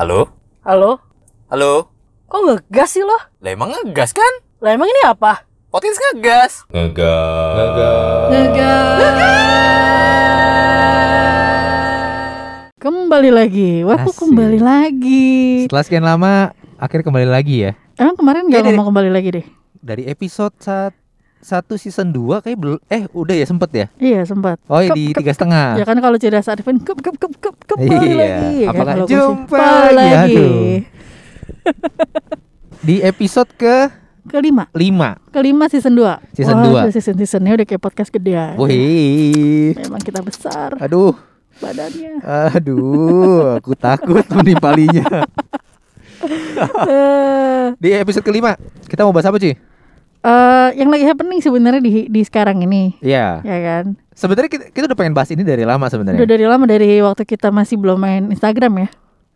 Halo? Halo? Halo? Kok ngegas sih lo? Lah emang ngegas kan? Lah emang ini apa? Potins ngegas. Ngegas. Kembali lagi. Wah, kok kembali lagi? Setelah sekian lama, akhirnya kembali lagi ya. Emang kemarin gak ngomong kembali lagi deh? Dari episode saat satu season 2 kayak belum eh udah ya sempet ya Iya, sempat. oh Kep, di kep, tiga setengah Ya kan kalau cerdas Arifin kep kep kep kep kembali Iya. lagi. ya kan? Kalau gue jumpa sih, lagi, lagi. aduh. di episode ke Kelima. 5 Kelima season 2 Season Wah, dua. udah Season-seasonnya udah kayak podcast gedean Wih Memang kita besar aduh badannya aduh aku takut menimpalinya Eh, di episode kelima kita mau bahas apa cuy eh, Yang lagi happening sebenarnya di, di sekarang ini Iya Ya kan sebenarnya kita, kita udah pengen bahas ini dari lama Udah sebenarnya dari lama dari waktu kita masih belum main Instagram ya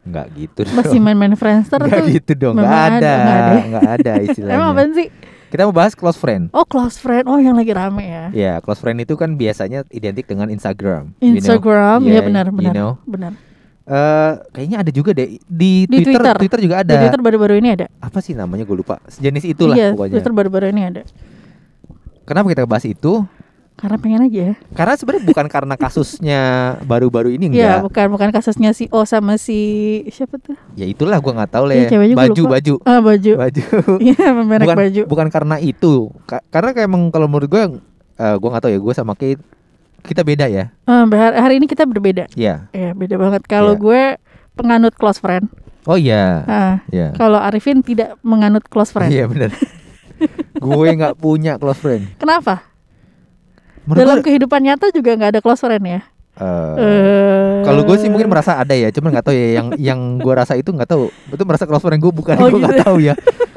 nggak gitu Masih main-main Friendster Nggak tuh gitu dong, nggak memang ada, nggak ada. ada istilahnya. Emang apaan sih? Kita mau bahas close friend. Oh close friend Oh yang lagi rame ya Ya, close friend itu kan biasanya identik dengan Instagram. you know. Instagram Yeah, ya benar you benar know. benar Eh, kayaknya ada juga deh di, Di Twitter, Twitter. Twitter juga ada. di Twitter baru-baru ini ada Apa sih namanya gue lupa. Sejenis itulah iya pokoknya. Twitter baru-baru ini ada Kenapa kita bahas itu? karena pengen aja Karena sebenarnya bukan karena kasusnya baru-baru ini Iya enggak. bukan bukan kasusnya si O sama si siapa tuh Ya itulah gua nggak tahu lah Iya, ya. gua Baju, baju. ah baju Baju. iya bukan baju bukan karena itu. Ka- karena kayak emang kalau menurut gue eh gua nggak tahu ya, gue sama Kate kita beda ya. Ah, hari, hari ini kita berbeda Iya. ya beda banget kalau Iya. gue penganut close friend Oh iya. ah Iya. kalau Arifin tidak menganut close friend Iya benar. gue nggak punya close friend. kenapa Menurut dalam gue, kehidupan nyata juga nggak ada close friend ya eh, Eh, kalau gue sih mungkin merasa ada ya, cuman nggak tahu ya yang yang gue rasa itu nggak tahu. Itu merasa close friend gue bukan, Oh, gue nggak gitu. tahu ya.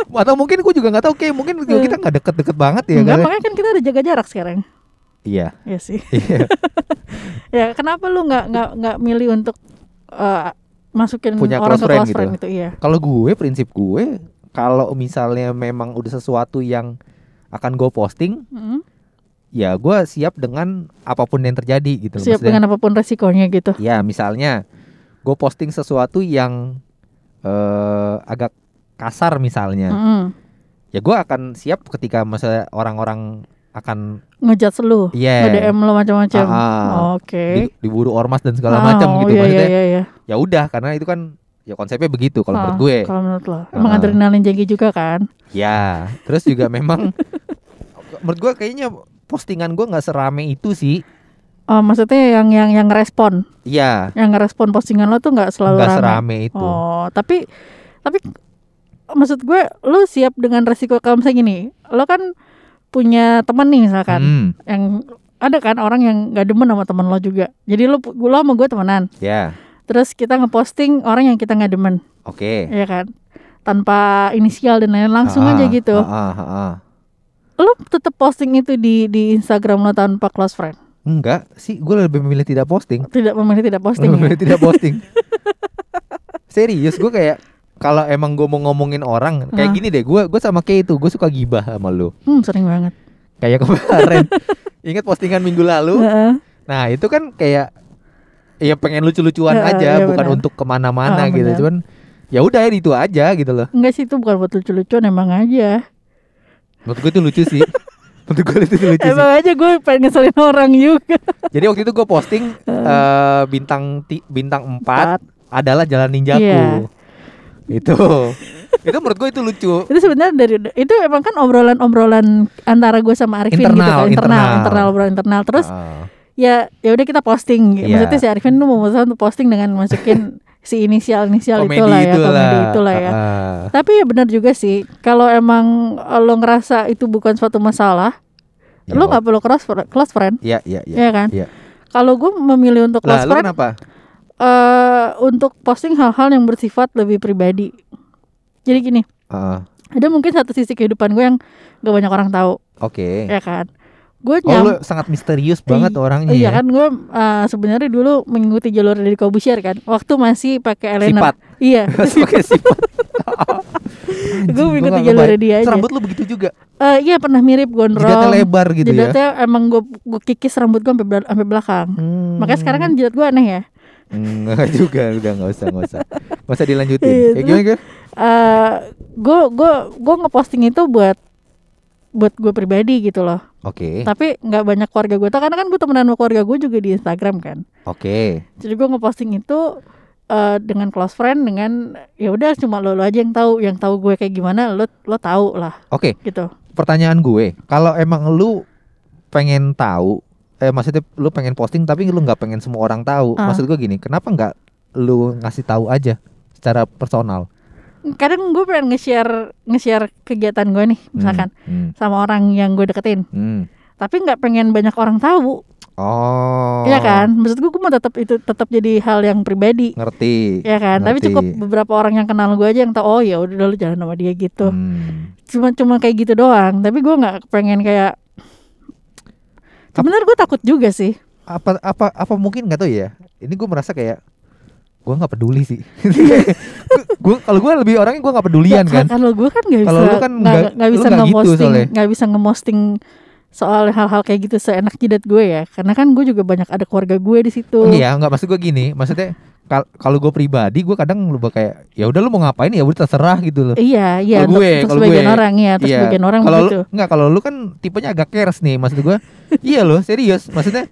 Atau mungkin gue juga nggak tahu, kayak mungkin juga kita nggak deket-deket banget ya. Enggak, kan? makanya kan kita ada jaga jarak sekarang. Iya. Iya sih. Iya. ya, kenapa lu nggak nggak nggak milih untuk eh, masukin Punya orang close ke friend close gitu. friend itu? Iya. Kalau gue prinsip gue, kalau misalnya memang udah sesuatu yang akan gue posting, Mm. ya gue siap dengan apa pun yang terjadi gitu. Siap Maksudnya- dengan apa pun resikonya gitu. Ya misalnya gue posting sesuatu yang eh agak kasar misalnya, Mm-mm. ya gue akan siap ketika masa orang-orang akan Ngejat lu, Iya. nge-DM lu macam-macam. Ah, ah. Oke. di- diburu ormas dan segala Oh, macam gitu iya, maksudnya. Iya, iya, Ya udah karena itu kan ya konsepnya begitu kalau Ah, menurut gue. Kalau menurut lo, emang Ah. adrenalin tinggi juga kan? Ya, terus juga memang menurut gue kayaknya postingan gue nggak serame itu sih. Oh, maksudnya yang yang yang respon, Iya, yang ngerespon postingan lo tuh nggak selalu nggak rame. serame itu. Oh, tapi tapi maksud gue lu siap dengan resiko kalau misalnya gini, lo kan punya teman nih misalkan Hmm, yang ada kan orang yang nggak demen sama teman lo juga. Jadi lo lo sama gue temenan. ya, Terus kita ngeposting orang yang kita nggak demen, oke. ya kan? Tanpa inisial dan lain langsung Ah, aja gitu. ah, ah, ah. Lo tetap posting itu di di Instagram lo tanpa close friend. Enggak sih, gue lebih memilih tidak posting. Tidak memilih tidak posting ya. memilih tidak posting. Serius, gue kayak kalau emang gue mau ngomongin orang kayak Ah. gini deh, gue gue sama kayak itu, gue suka gibah sama lu. Hmm, sering banget. Kayak kemarin, ingat postingan minggu lalu? Heeh. Nah itu kan kayak ya pengen lucu-lucuan Heeh, aja, iya bukan benar. untuk ke mana-mana Ah, gitu. benar. Cuman ya udah ya itu aja gitu loh. Enggak sih itu bukan buat lucu-lucuan emang aja. Menurut gue itu lucu sih. Menurut gue itu lucu sih. Emang aja gue pengen ngeselin orang juga. Jadi waktu itu gue posting eh, bintang ti- bintang 4 Empat. adalah jalan ninjaku. Iya. Itu. itu menurut gue itu lucu. Itu sebenarnya dari itu emang kan obrolan-obrolan antara gue sama Arifin gitu Internal, kan, internal, internal. internal obrolan internal. Terus Ah, ya ya udah kita posting. Iya. Maksudnya si Arifin tuh memutuskan untuk posting dengan masukin si inisial-inisial komedi itulah ya, itulah. komedi itulah ya. Ah, Tapi ya benar juga sih, kalau emang lo ngerasa itu bukan suatu masalah, ya, lo nggak perlu close close friend, Iya, iya, iya. ya kan? iya. Kalau gue memilih untuk Lah, close lu friend, kenapa? Eh untuk posting hal-hal yang bersifat lebih pribadi. Jadi gini, Ah, ada mungkin satu sisi kehidupan gue yang gak banyak orang tahu, Oke. ya kan? Gue Oh, nyam, lu sangat misterius banget orangnya. iya ya. kan gue eh, sebenarnya dulu mengikuti jalur dari Kobusier kan, waktu masih pakai eyeliner. Sifat. Iya, Oke, sifat. gue mengikuti jalur dia aja. Rambut lu begitu juga. Eh, iya pernah mirip gondrong. Jidatnya lebar gitu ya. Jidatnya emang gue gue kikis rambut gue sampai belakang. Hmm. Makanya sekarang kan jidat gue aneh ya. Enggak juga, udah nggak usah, nggak usah, nggak usah dilanjutin. Kayak gimana kan? gue gue gue ngeposting itu buat buat gue pribadi gitu loh Oke, tapi nggak banyak keluarga gue tau karena kan gue temenan sama keluarga gue juga di Instagram kan oke, jadi gue ngeposting itu eh, dengan close friend dengan ya udah cuma lo, lo aja yang tahu yang tahu gue kayak gimana lo lo tahu lah oke. gitu Pertanyaan gue, kalau emang lu pengen tahu, eh maksudnya lu pengen posting tapi lu nggak pengen semua orang tahu. Ah. Maksud gue gini, kenapa nggak lu ngasih tahu aja secara personal? kadang gue pengen nge-share nge-share kegiatan gue nih misalkan Hmm, sama orang yang gue deketin hmm, hmm. tapi nggak pengen banyak orang tahu Oh. Iya kan maksud gue gue mau tetap itu tetap jadi hal yang pribadi Ngerti. ya kan tapi ngerti. cukup beberapa orang yang kenal gue aja yang tahu oh ya udah lu jalan sama dia gitu Hmm. cuma cuma kayak gitu doang tapi gue nggak pengen kayak sebenarnya gue takut juga sih Apa apa apa mungkin nggak tahu ya. Ini gue merasa kayak gue nggak peduli sih. gue kalau gue lebih orangnya gue nggak pedulian Ya, kan. kalau gue kan nggak bisa Kalau lu kan nggak bisa nggak gitu nge-posting nggak bisa nge-posting soal hal-hal kayak gitu seenak jidat gue ya karena kan gue juga banyak ada keluarga gue di situ Iya, nggak maksud gue gini. Maksudnya kalau gue pribadi gue kadang lupa kayak ya udah lu mau ngapain ya udah terserah gitu loh. iya iya Kalau gue, kalau gue. orang ya untuk Iya. sebagian orang kalau begitu lu nggak kalau lu kan tipenya agak cares nih maksud gue. iya loh, serius. Maksudnya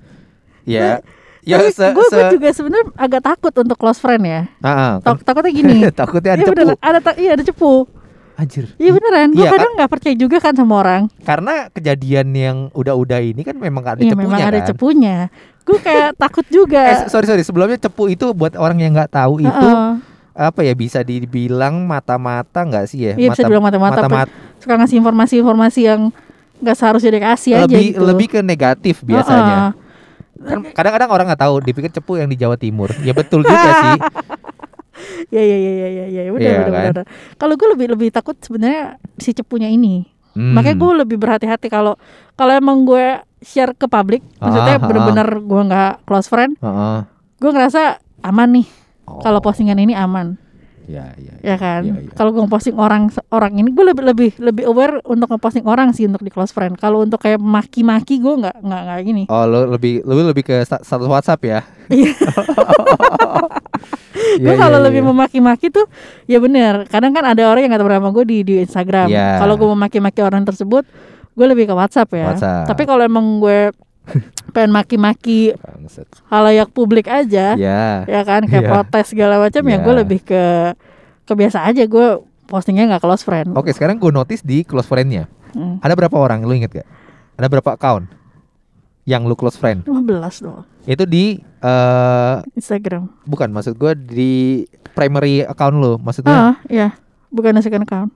ya ya Tapi se, gue, juga sebenarnya agak takut untuk close friend ya kan- Tak- takutnya gini takutnya ada iya cepu. ada ta- iya ada cepu Anjir. iya beneran gue Iya, kadang nggak percaya juga kan sama orang Karena kejadian yang udah-udah ini kan memang ada iya cepunya memang ada kan. cepunya gue kayak takut juga Eh, sorry sorry sebelumnya cepu itu buat orang yang nggak tahu itu Heeh. apa ya bisa dibilang mata-mata nggak sih ya? Iya, bisa dibilang mata-mata, mata-mata suka ngasih informasi-informasi yang nggak seharusnya dikasih aja lebih gitu lebih ke negatif biasanya. Heeh. Kan kadang-kadang orang nggak tahu dipikir cepu yang di Jawa Timur. Ya betul juga sih. ya ya ya ya ya ya benar Iya, benar kan? benar. kalau gue lebih lebih takut sebenarnya si cepunya ini Hmm. makanya gue lebih berhati-hati kalau kalau emang gue share ke publik maksudnya Ah, ah. bener-bener gue nggak close friend Heeh. gue ngerasa aman nih Oh. kalau postingan ini aman Ya, ya, ya kan Iya, iya. kalau gue posting orang orang ini gue lebih lebih lebih aware untuk ngeposting orang sih untuk di close friend kalau untuk kayak maki-maki gue nggak nggak nggak gini Oh, lo lebih lebih lebih ke sta- status WhatsApp ya? Iya. Iya, gue kalau iya, lebih iya. memaki-maki tuh ya bener kadang kan ada orang yang nggak tahu nama gue di di Instagram Iya. kalau gue memaki-maki orang tersebut gue lebih ke WhatsApp ya WhatsApp. tapi kalau emang gue pengen maki-maki halayak publik aja Ya. ya kan kayak Iya. protes segala macam ya Iya. gue lebih ke kebiasa aja gue postingnya nggak close friend Oke, sekarang gue notice di close friend-nya. Hmm. Ada berapa orang? Lu inget gak? Ada berapa account yang lu close friend? 15 doang Itu di eh Instagram bukan maksud gue di primary account lu. Maksudnya ah ya bukan second account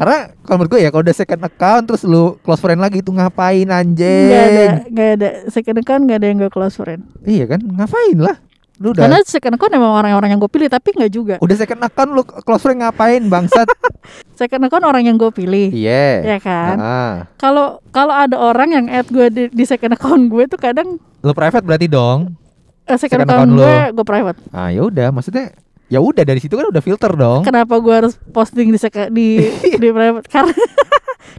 karena kalau menurut gue ya kalau udah second account terus lu close friend lagi itu ngapain nggak ada anjing? nggak ada second account nggak ada yang gue close friend Iya kan? Ngapain lah? Lu udah karena second account emang orang-orang yang gue pilih tapi nggak juga udah second account lu close friend ngapain bangsat? second account orang yang gue pilih Iya. ya kan Ah. kalau kalau ada orang yang add gue di, di second account gue tuh kadang Lu private berarti dong. eh, second, Second account, account gue gue private Ah, ya udah maksudnya ya udah dari situ kan udah filter dong. kenapa gue harus posting di seka- di di private karena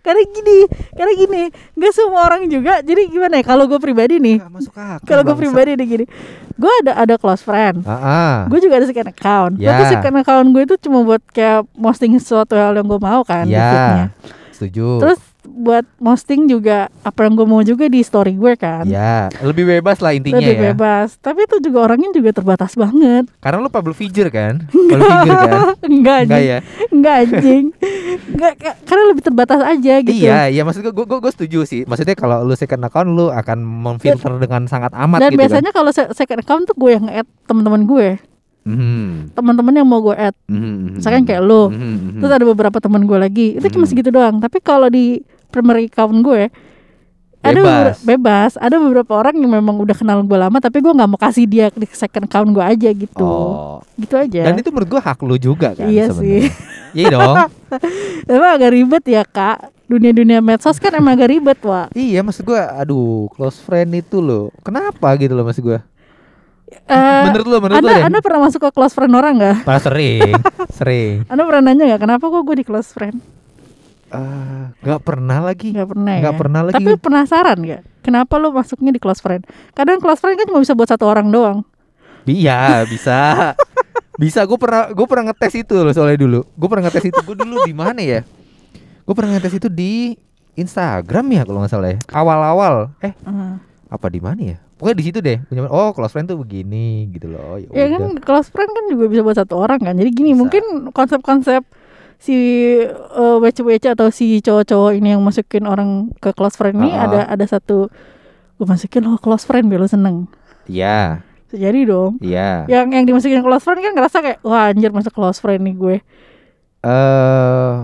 karena gini karena gini nggak semua orang juga jadi gimana ya kalau gue pribadi nih kalau gue pribadi nih gini gue ada ada close friend Ah, ah. gue juga ada second account Ya. tapi second account gue itu cuma buat kayak posting sesuatu hal yang gue mau kan. Ya. Setuju. terus buat posting juga apa yang gue mau juga di story gue kan ya, lebih bebas lah intinya lebih ya. bebas tapi itu juga orangnya juga terbatas banget Karena lu public figure kan? Public figure kan? enggak Enggak ya? enggak anjing enggak ka- karena lebih terbatas aja gitu Iya, iya maksud gue, gue, gue setuju sih. Maksudnya kalau lu second account lu akan memfilter dengan sangat amat dan gitu biasanya kalau se- second account tuh gue yang add teman-teman gue Mhm, teman-teman yang mau gue add mhm, misalkan kayak lu Mhm, mhm. terus ada beberapa teman gue lagi itu cuma Hmm. segitu doang tapi kalau di primary account gue ada Bebas. beber- bebas ada beberapa orang yang memang udah kenal gue lama tapi gue nggak mau kasih dia di second account gue aja gitu Oh. gitu aja Dan itu menurut gue hak lu juga kan Iya sebenarnya. Iya dong. emang agak ribet ya kak dunia-dunia medsos kan emang agak ribet wah iya maksud gue aduh close friend itu loh. Kenapa gitu loh maksud gue? Eh, menurut lu, menurut anda deh. anda pernah masuk ke close friend orang nggak Pas sering, sering. anda pernah nanya nggak kenapa kok gue di close friend Eh, nggak pernah lagi. Nggak pernah Nggak ya? pernah lagi. Tapi penasaran nggak? Kenapa lu masuknya di close friend? Kadang close friend kan cuma bisa buat satu orang doang. Iya, bisa. bisa. Gue pernah gue pernah ngetes itu loh soalnya dulu. Gue pernah ngetes itu. Gue dulu di mana ya? Gue pernah ngetes itu di Instagram ya kalau nggak salah ya. Awal-awal. Eh, Heeh. apa di mana ya? Pokoknya di situ deh. Punya- Oh, close friend tuh begini gitu loh. Ya Ya kan close friend kan juga bisa buat satu orang kan. Jadi gini, Bisa. mungkin konsep-konsep si eh, WC-WC atau si cowok-cowok ini yang masukin orang ke close friend ini Ah. ada ada satu gue masukin lo close friend biar lo seneng. Iya, Bisa Jadi dong. iya. Yang yang dimasukin close friend kan ngerasa kayak wah anjir masuk close friend nih gue. Eh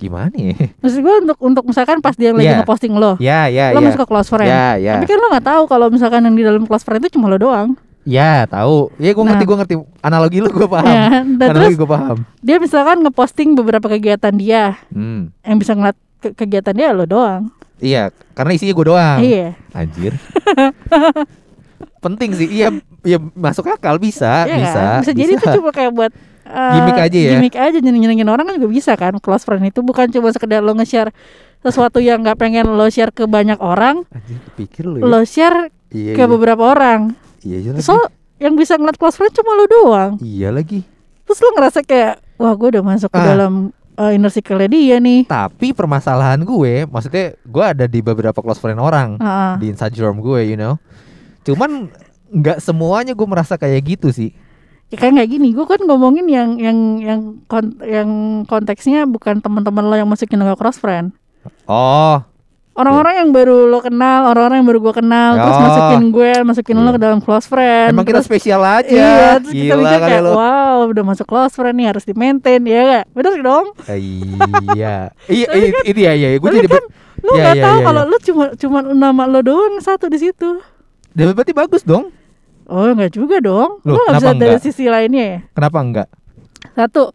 gimana ya? Maksud gue untuk untuk misalkan pas dia lagi Iya. ngeposting lo, Ya, ya, lo ya. masuk ke close friend. Ya, ya. Tapi kan lo nggak tahu kalau misalkan yang di dalam close friend itu cuma lo doang. Ya, tahu. Ya, gue ngerti, Nah. gue ngerti. Analogi lu gue paham. Ya, dan Analogi gue paham. dia misalkan ngeposting beberapa kegiatan dia, Hmm. yang bisa ngeliat ke- kegiatan dia lo doang. Iya, karena isinya gue doang. Iya. Anjir. Penting sih. Iya, iya masuk akal bisa, Iya bisa. kan? Bisa jadi itu cuma kayak buat eh, Gimik aja ya? Gimik aja nyenengin orang kan juga bisa kan. Close friend itu bukan cuma sekedar lo nge-share sesuatu yang nggak pengen lo share ke banyak orang, Anjir, lu ya. lo share iya, ke iya. beberapa orang. Iya, iya lagi. So yang bisa ngeliat close friend cuma lo doang. Iya lagi. Terus lo ngerasa kayak wah gue udah masuk ke Ah. dalam uh, inner circle dia nih. Tapi permasalahan gue, maksudnya gue ada di beberapa close friend orang Ah, di Instagram gue, you know. Cuman nggak semuanya gue merasa kayak gitu sih. Ya kayak nggak gini, gue kan ngomongin yang yang yang kon- yang konteksnya bukan teman-teman lo yang masukin lo ke close friend. Oh, Orang-orang yang baru lo kenal, orang-orang yang baru gue kenal, terus Oh. masukin gue, masukin lo Iya. ke dalam close friend. emang kita terus, spesial aja. Iya, terus kita Gila mikir kali kayak, lo. wow, udah masuk close friend nih harus di maintain, ya gak? Bener dong? iya. Iya, iya, itu ya, iya. Gue Tapi jadi kan lo Iya, nggak iya, tahu iya, kalau iya. lo cuma cuma nama lo doang satu di situ. Dan berarti bagus dong. Oh, enggak juga dong. Loh, lo nggak bisa dari enggak? sisi lainnya ya. Kenapa enggak? Satu,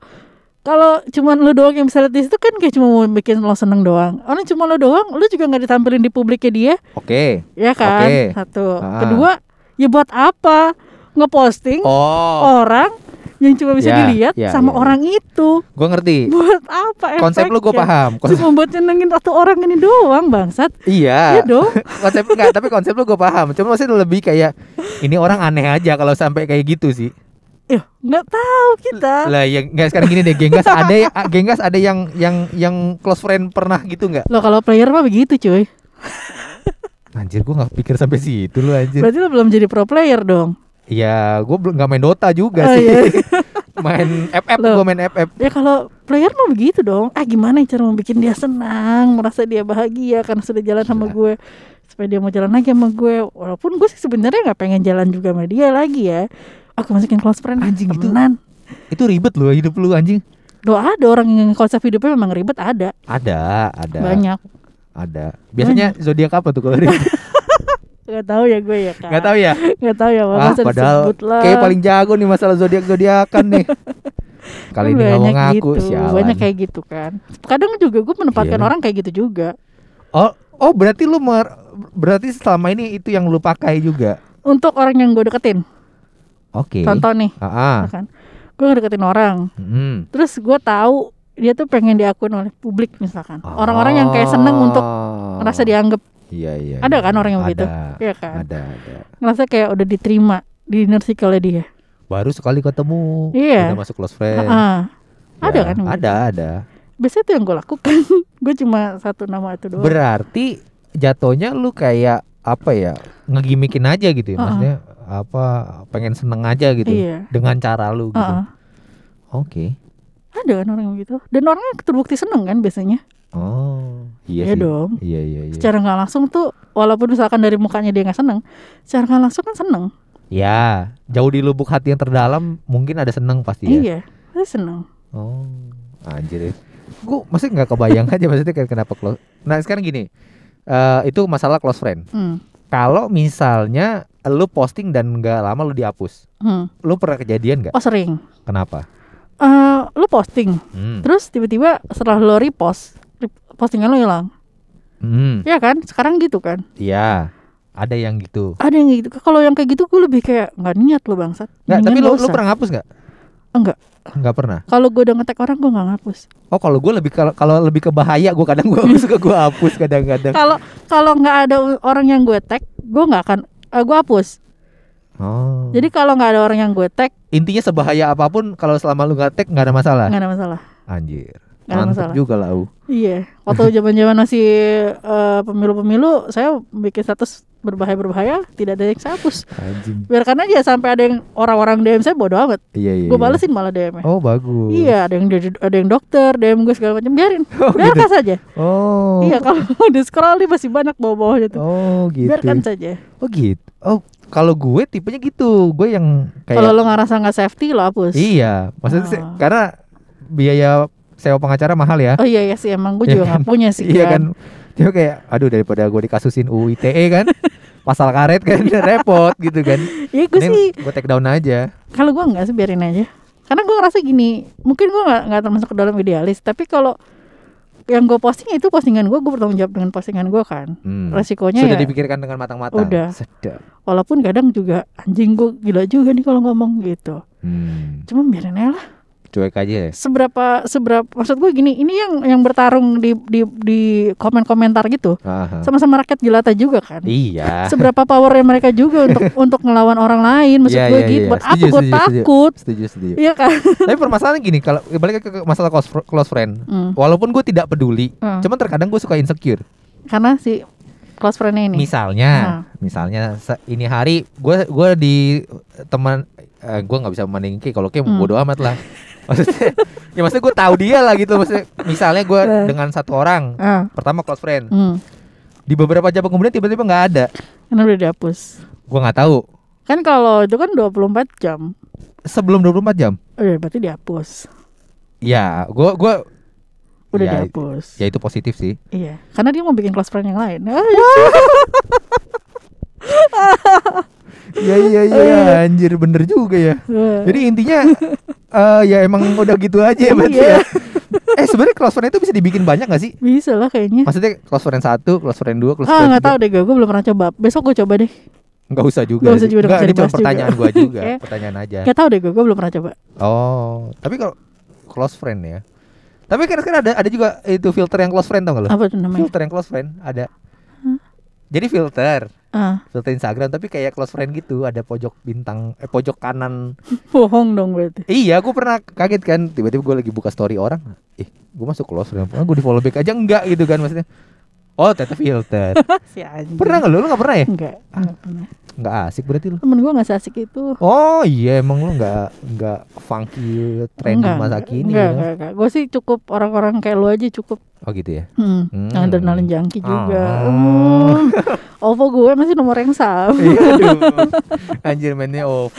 kalau cuma lo doang yang bisa lihat di situ kan kayak cuma mau bikin lo seneng doang. Orang cuma lo doang, lo juga nggak ditampilin di publiknya dia, Oke. ya kan? Oke. Satu. Ah. Kedua, ya buat apa ngeposting Oh, orang yang cuma bisa Ya, dilihat ya, sama ya, ya. orang itu? gue ngerti. Buat apa? Konsep lu gue paham. Konsep, Cuma buat nyenengin satu orang ini doang, bangsat. iya. Iya dong. konsep enggak, tapi konsep lu gue paham. Cuma maksudnya lebih kayak ini orang aneh aja kalau sampai kayak gitu sih. Ya, nggak tahu kita. Lah yang enggak sekarang gini deh, Genggas ada yang Genggas ada yang yang yang close friend pernah gitu enggak? Lo kalau player mah begitu, cuy. Anjir gue nggak pikir sampai situ lu anjir. Berarti lo belum jadi pro player dong. Iya, gue belum nggak main Dota juga Oh, sih. iya. main FF gue main FF. Ya kalau player mah begitu dong. Ah gimana ya cara mau bikin dia senang, merasa dia bahagia karena sudah jalan sama Gila. gue, supaya dia mau jalan lagi sama gue. Walaupun gue sih sebenarnya nggak pengen jalan juga sama dia lagi ya. Aku masukin close friend Anjing, itu-. Itu ribet loh hidup lu anjing. Doa ada orang yang konsep hidupnya memang ribet ada Ada, ada. banyak. Ada. Biasanya zodiak apa tuh kalau ribet? Gak tahu ya gue ya kan. Gak tahu ya. Gak tahu ya. Ah, padahal kayak paling jago nih masalah zodiak zodiakan nih. Kali ini mau Banyak ngaku gitu, sialan. Banyak kayak gitu kan. Kadang juga gue menempatkan Iya. orang kayak gitu juga. Oh, oh berarti lu mer- berarti selama ini itu yang lu pakai juga. Untuk orang yang gue deketin. Oke. Contoh nih, Ah, ah. kan. Gue deketin orang. Hmm. Terus gue tahu dia tuh pengen diakuin oleh publik misalkan. Orang-orang yang kayak seneng untuk Oh. ngerasa dianggap. Iya iya. Ada iya. kan orang yang begitu? Ada. Iya kan? Ada ada. Ngerasa kayak udah diterima di inner circle dia. Baru sekali ketemu. Iya. Udah masuk close friend. Ah, ada Ya, kan? yang Ada begitu? ada. Biasanya itu yang gue lakukan. gue cuma satu nama itu doang. Berarti jatuhnya lu kayak apa ya? Ngegimikin aja gitu ya. Uh-uh. Maksudnya apa pengen seneng aja gitu Iya. dengan cara lu gitu. Ah, ah. Oke. Ada kan orang yang begitu. Dan orangnya terbukti seneng kan biasanya. Oh, iya Iya sih. dong. Iya iya iya. Secara nggak langsung tuh, walaupun misalkan dari mukanya dia nggak seneng, secara nggak langsung kan seneng. Ya, jauh di lubuk hati yang terdalam mungkin ada seneng pasti ya. Iya, pasti seneng. Oh, anjir. ya. Gue maksudnya nggak kebayang aja maksudnya kayak kenapa close. Nah sekarang gini, eh itu masalah close friend. Hmm. Kalau misalnya lu posting dan nggak lama lu dihapus, Hmm. lu pernah kejadian nggak? Oh sering. Kenapa? Eh, lu posting, Hmm. terus tiba-tiba setelah lo repost, rep- postingan lo hilang. Hmm, Iya kan? Sekarang gitu kan? iya. Ada yang gitu. Ada yang gitu. Kalau yang kayak gitu gue lebih kayak nggak niat lo bangsat. Nggak, tapi lu usah. pernah ngapus nggak? Enggak. nggak pernah. Kalau gue udah ngetek orang gue nggak ngapus. Oh kalau gue lebih kalau lebih ke bahaya gue kadang gue suka gue hapus kadang-kadang. Kalau kalau nggak ada orang yang gue tag, gue nggak akan eh, gue hapus. Oh. Jadi kalau nggak ada orang yang gue tag, intinya sebahaya apa pun kalau selama lu nggak tag nggak ada masalah. nggak ada masalah. Anjir. Nggak ada Mantep masalah. juga lah. U. Iya, waktu zaman-zaman masih eh, pemilu-pemilu, saya bikin status berbahaya-berbahaya, tidak ada yang saya hapus. Anjing. Biarkan aja sampai ada yang orang-orang DM saya bodo amat. Iya iya. Gue iya. balesin malah DM-nya. Oh bagus. Iya, ada yang ada yang dokter, DM gue segala macam, biarin. Oh, Biarkan saja. Oh. Iya, kalau di scroll nih masih banyak bawah-bawahnya tuh. Oh gitu. Biarkan saja. Oh gitu. Oh kalau gue tipenya gitu. Gue yang kayak. Kalau lo ngerasa nggak safety, lo hapus. Iya. Maksudnya Ah. karena biaya sewa pengacara mahal ya. Oh iya iya sih, emang gue Iya juga kan? nggak punya sih. Iya kan. Dia kayak aduh daripada gue dikasusin UU ITE kan. Pasal karet kan repot gitu kan. Iya gue sih, gue take down aja. kalau gue nggak sih biarin aja. Karena gue ngerasa gini, mungkin gue nggak nggak termasuk ke dalam idealis, tapi kalau yang gue posting itu postingan gue, gue bertanggung jawab dengan postingan gue kan. Hmm. Resikonya Sudah ya, dipikirkan dengan matang-matang. Udah. Sedap. walaupun kadang juga anjing gue gila juga nih kalau ngomong gitu. Hmm. Cuma biarin aja lah. Cuek aja ya. Seberapa seberapa maksud gue gini, ini yang yang bertarung di di di komen-komentar gitu. Sama-sama rakyat jelata juga kan. Iya. Seberapa powernya mereka juga untuk untuk ngelawan orang lain. Maksud Iya, gue iya, gitu. iya. Buat apa Setuju, gue setuju, setuju. takut? Setuju, setuju. Iya kan? Tapi permasalahannya gini, kalau balik ke, masalah close, close friend, Hmm. walaupun gue tidak peduli, Hmm. cuman terkadang gue suka insecure. Karena si close friend-nya ini. Misalnya, Hmm. misalnya ini hari gue gue di teman, eh, gue nggak bisa membandingin Ki, kalau Ki Hmm. bodo amat lah. Maksudnya, ya maksudnya gue tahu dia lah gitu. Maksudnya, misalnya gue Eh. dengan satu orang, Ah. pertama close friend, Hmm. di beberapa jam kemudian tiba-tiba nggak ada, Karena udah dihapus. gue nggak tahu. Kan kalau itu kan 24 jam. Sebelum 24 jam, Oh iya, berarti dihapus. ya gue gue Udah Ya, dihapus. ya itu positif sih. Iya, karena dia mau bikin close friend yang lain. Ah, Iya iya iya anjir bener juga ya. iya. Jadi intinya eh ya emang udah gitu aja ya berarti Iya. ya. Eh sebenarnya close friend itu bisa dibikin banyak gak sih? bisa lah kayaknya. Maksudnya close friend satu, close friend dua, close Ah friend nggak tahu deh gue, gue belum pernah coba. Besok gue coba deh. Nggak usah juga. Nggak usah juga, usah ini cuma pertanyaan gua juga, Oke. pertanyaan aja. Gak tahu deh gue, gue belum pernah coba. Oh, tapi kalau close friend ya. Tapi kan kan ada ada juga itu filter yang close friend tau gak lo? Apa tuh namanya? Filter yang close friend ada. Jadi filter, Ah, filter Instagram tapi kayak close friend gitu, ada pojok bintang eh pojok kanan bohong dong berarti. Iya, aku pernah kaget kan. Tiba-tiba gue lagi buka story orang. Ih, gue masuk close friend. Ah, gue di follow back aja enggak gitu kan maksudnya. Oh, ternyata filter. si anjing. pernah nggak lu? Lu nggak pernah ya? Enggak, enggak pernah. Nggak asik berarti lu. Temen gue gak seasik itu. Oh iya, emang lu nggak nggak funky trendy enggak, masa kini. Enggak, gitu. enggak, enggak. Gue sih cukup orang-orang kayak lu aja cukup. Oh gitu ya. Hmm, Hmm. adrenalin jangki juga. Oh. Hmm. OVO gue masih nomor yang sama. Iya. Anjir mainnya OVO.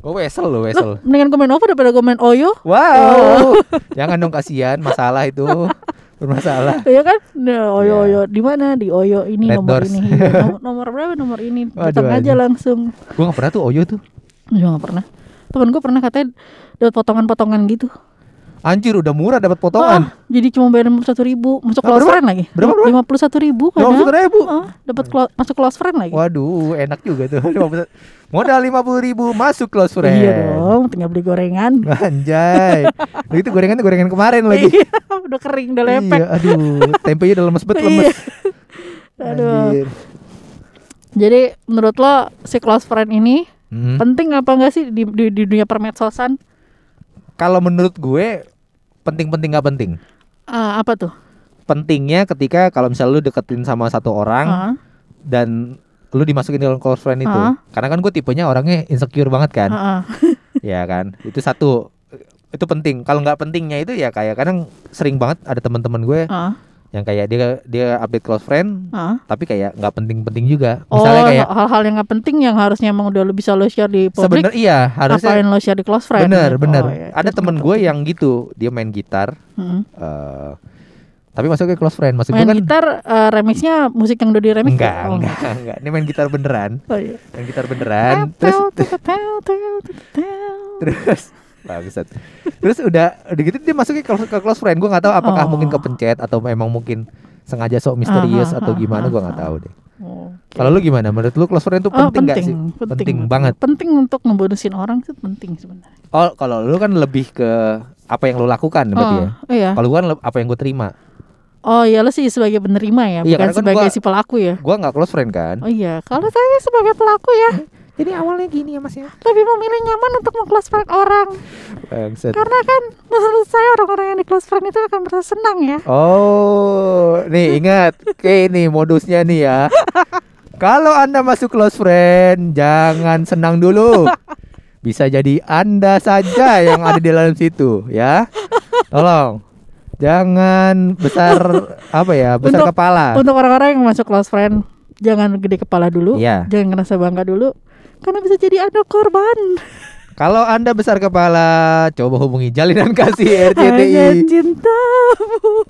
Gue wesel lo wesel. Mendingan gue main OVO daripada gue main OYO. Wow. Jangan dong kasihan masalah itu. Bermasalah. Iya kan? Nah, Oyo Iya. Oyo di mana? Di Oyo ini Red nomor Doors. ini. Iya, nomor, nomor berapa? Nomor ini. Datang aja langsung. Gue nggak pernah tuh Oyo tuh. Gue gak pernah. Temen gue pernah katanya dapat potongan-potongan gitu. Anjir udah murah dapat potongan. Ah, jadi cuma bayar lima satu ribu masuk Ah, close berapa? friend lagi. Berapa? Lima puluh satu ribu Lima puluh ribu. Dapat clo- masuk close friend lagi. Waduh, enak juga tuh. 50 Modal lima puluh ribu masuk close friend. Iya dong, tinggal beli gorengan. Anjay. Udah itu gorengan gorengan kemarin lagi. Iya, udah kering, udah lepek. Iya, aduh, tempenya udah lemes banget Iya. lemes. Aduh. Anjir. Jadi menurut lo si close friend ini Hmm. penting apa enggak sih di, di, di dunia permedsosan? Kalau menurut gue penting-penting nggak penting. Ah, apa tuh? Pentingnya ketika kalau misalnya lu deketin sama satu orang Ah, dan lu dimasukin dalam close friend itu. Ah. Karena kan gue tipenya orangnya insecure banget kan. ah, ah. Ya kan? Itu satu. Itu penting. Kalau nggak pentingnya itu ya kayak kadang sering banget ada teman-teman gue ah, yang kayak dia dia update close friend ah. tapi kayak nggak penting-penting juga. Oh, Misalnya kayak hal-hal yang nggak penting yang harusnya emang udah lo bisa lo share di publik. sebenarnya iya harusnya Ngapain lo share di close friend? bener Oh, bener. iya. Ada Itu temen gue yang gitu dia main gitar Mm. eh tapi masuknya close friend. Maksud gue main kan gitar eh, remixnya musik yang udah di remix enggak ya? Oh, enggak enggak. Ini main gitar beneran. Oh, iya. Main gitar beneran. Terus terus Bangsat. Terus udah udah gitu dia masuknya ke, ke close friend. Gue nggak tahu apakah Oh. mungkin kepencet atau memang mungkin sengaja sok misterius Ah, ah, atau ah, gimana ah, gue nggak ah. tahu deh. Oke. Kalau lu gimana? Menurut lu close friend itu Oh, penting nggak sih? penting, Penting banget. Penting untuk membonusin orang itu penting sebenarnya. Oh, kalau lu kan lebih ke apa yang lu lakukan berarti ya. Oh, iya. Kalau gua kan apa yang gue terima. Oh iya lo sih sebagai penerima ya, Iya, bukan kan sebagai gua- si pelaku ya. Gua nggak close friend kan. Oh iya, kalau saya sebagai pelaku ya Jadi awalnya gini ya Mas ya. lebih memilih nyaman untuk meng-close friend orang Bangsat. karena kan menurut saya orang-orang yang di close friend itu akan merasa senang ya. Oh, nih ingat, kayak ini modusnya nih ya. Kalau Anda masuk close friend, jangan senang dulu. Bisa jadi Anda saja yang ada di dalam situ, ya. Tolong. Jangan besar apa ya, besar Untuk- kepala. Untuk orang-orang yang masuk close friend jangan gede kepala dulu, Iya. jangan ngerasa bangga dulu karena bisa jadi anda korban. Kalau Anda besar kepala, coba hubungi jalinan kasih Hanya RCTI. cintamu.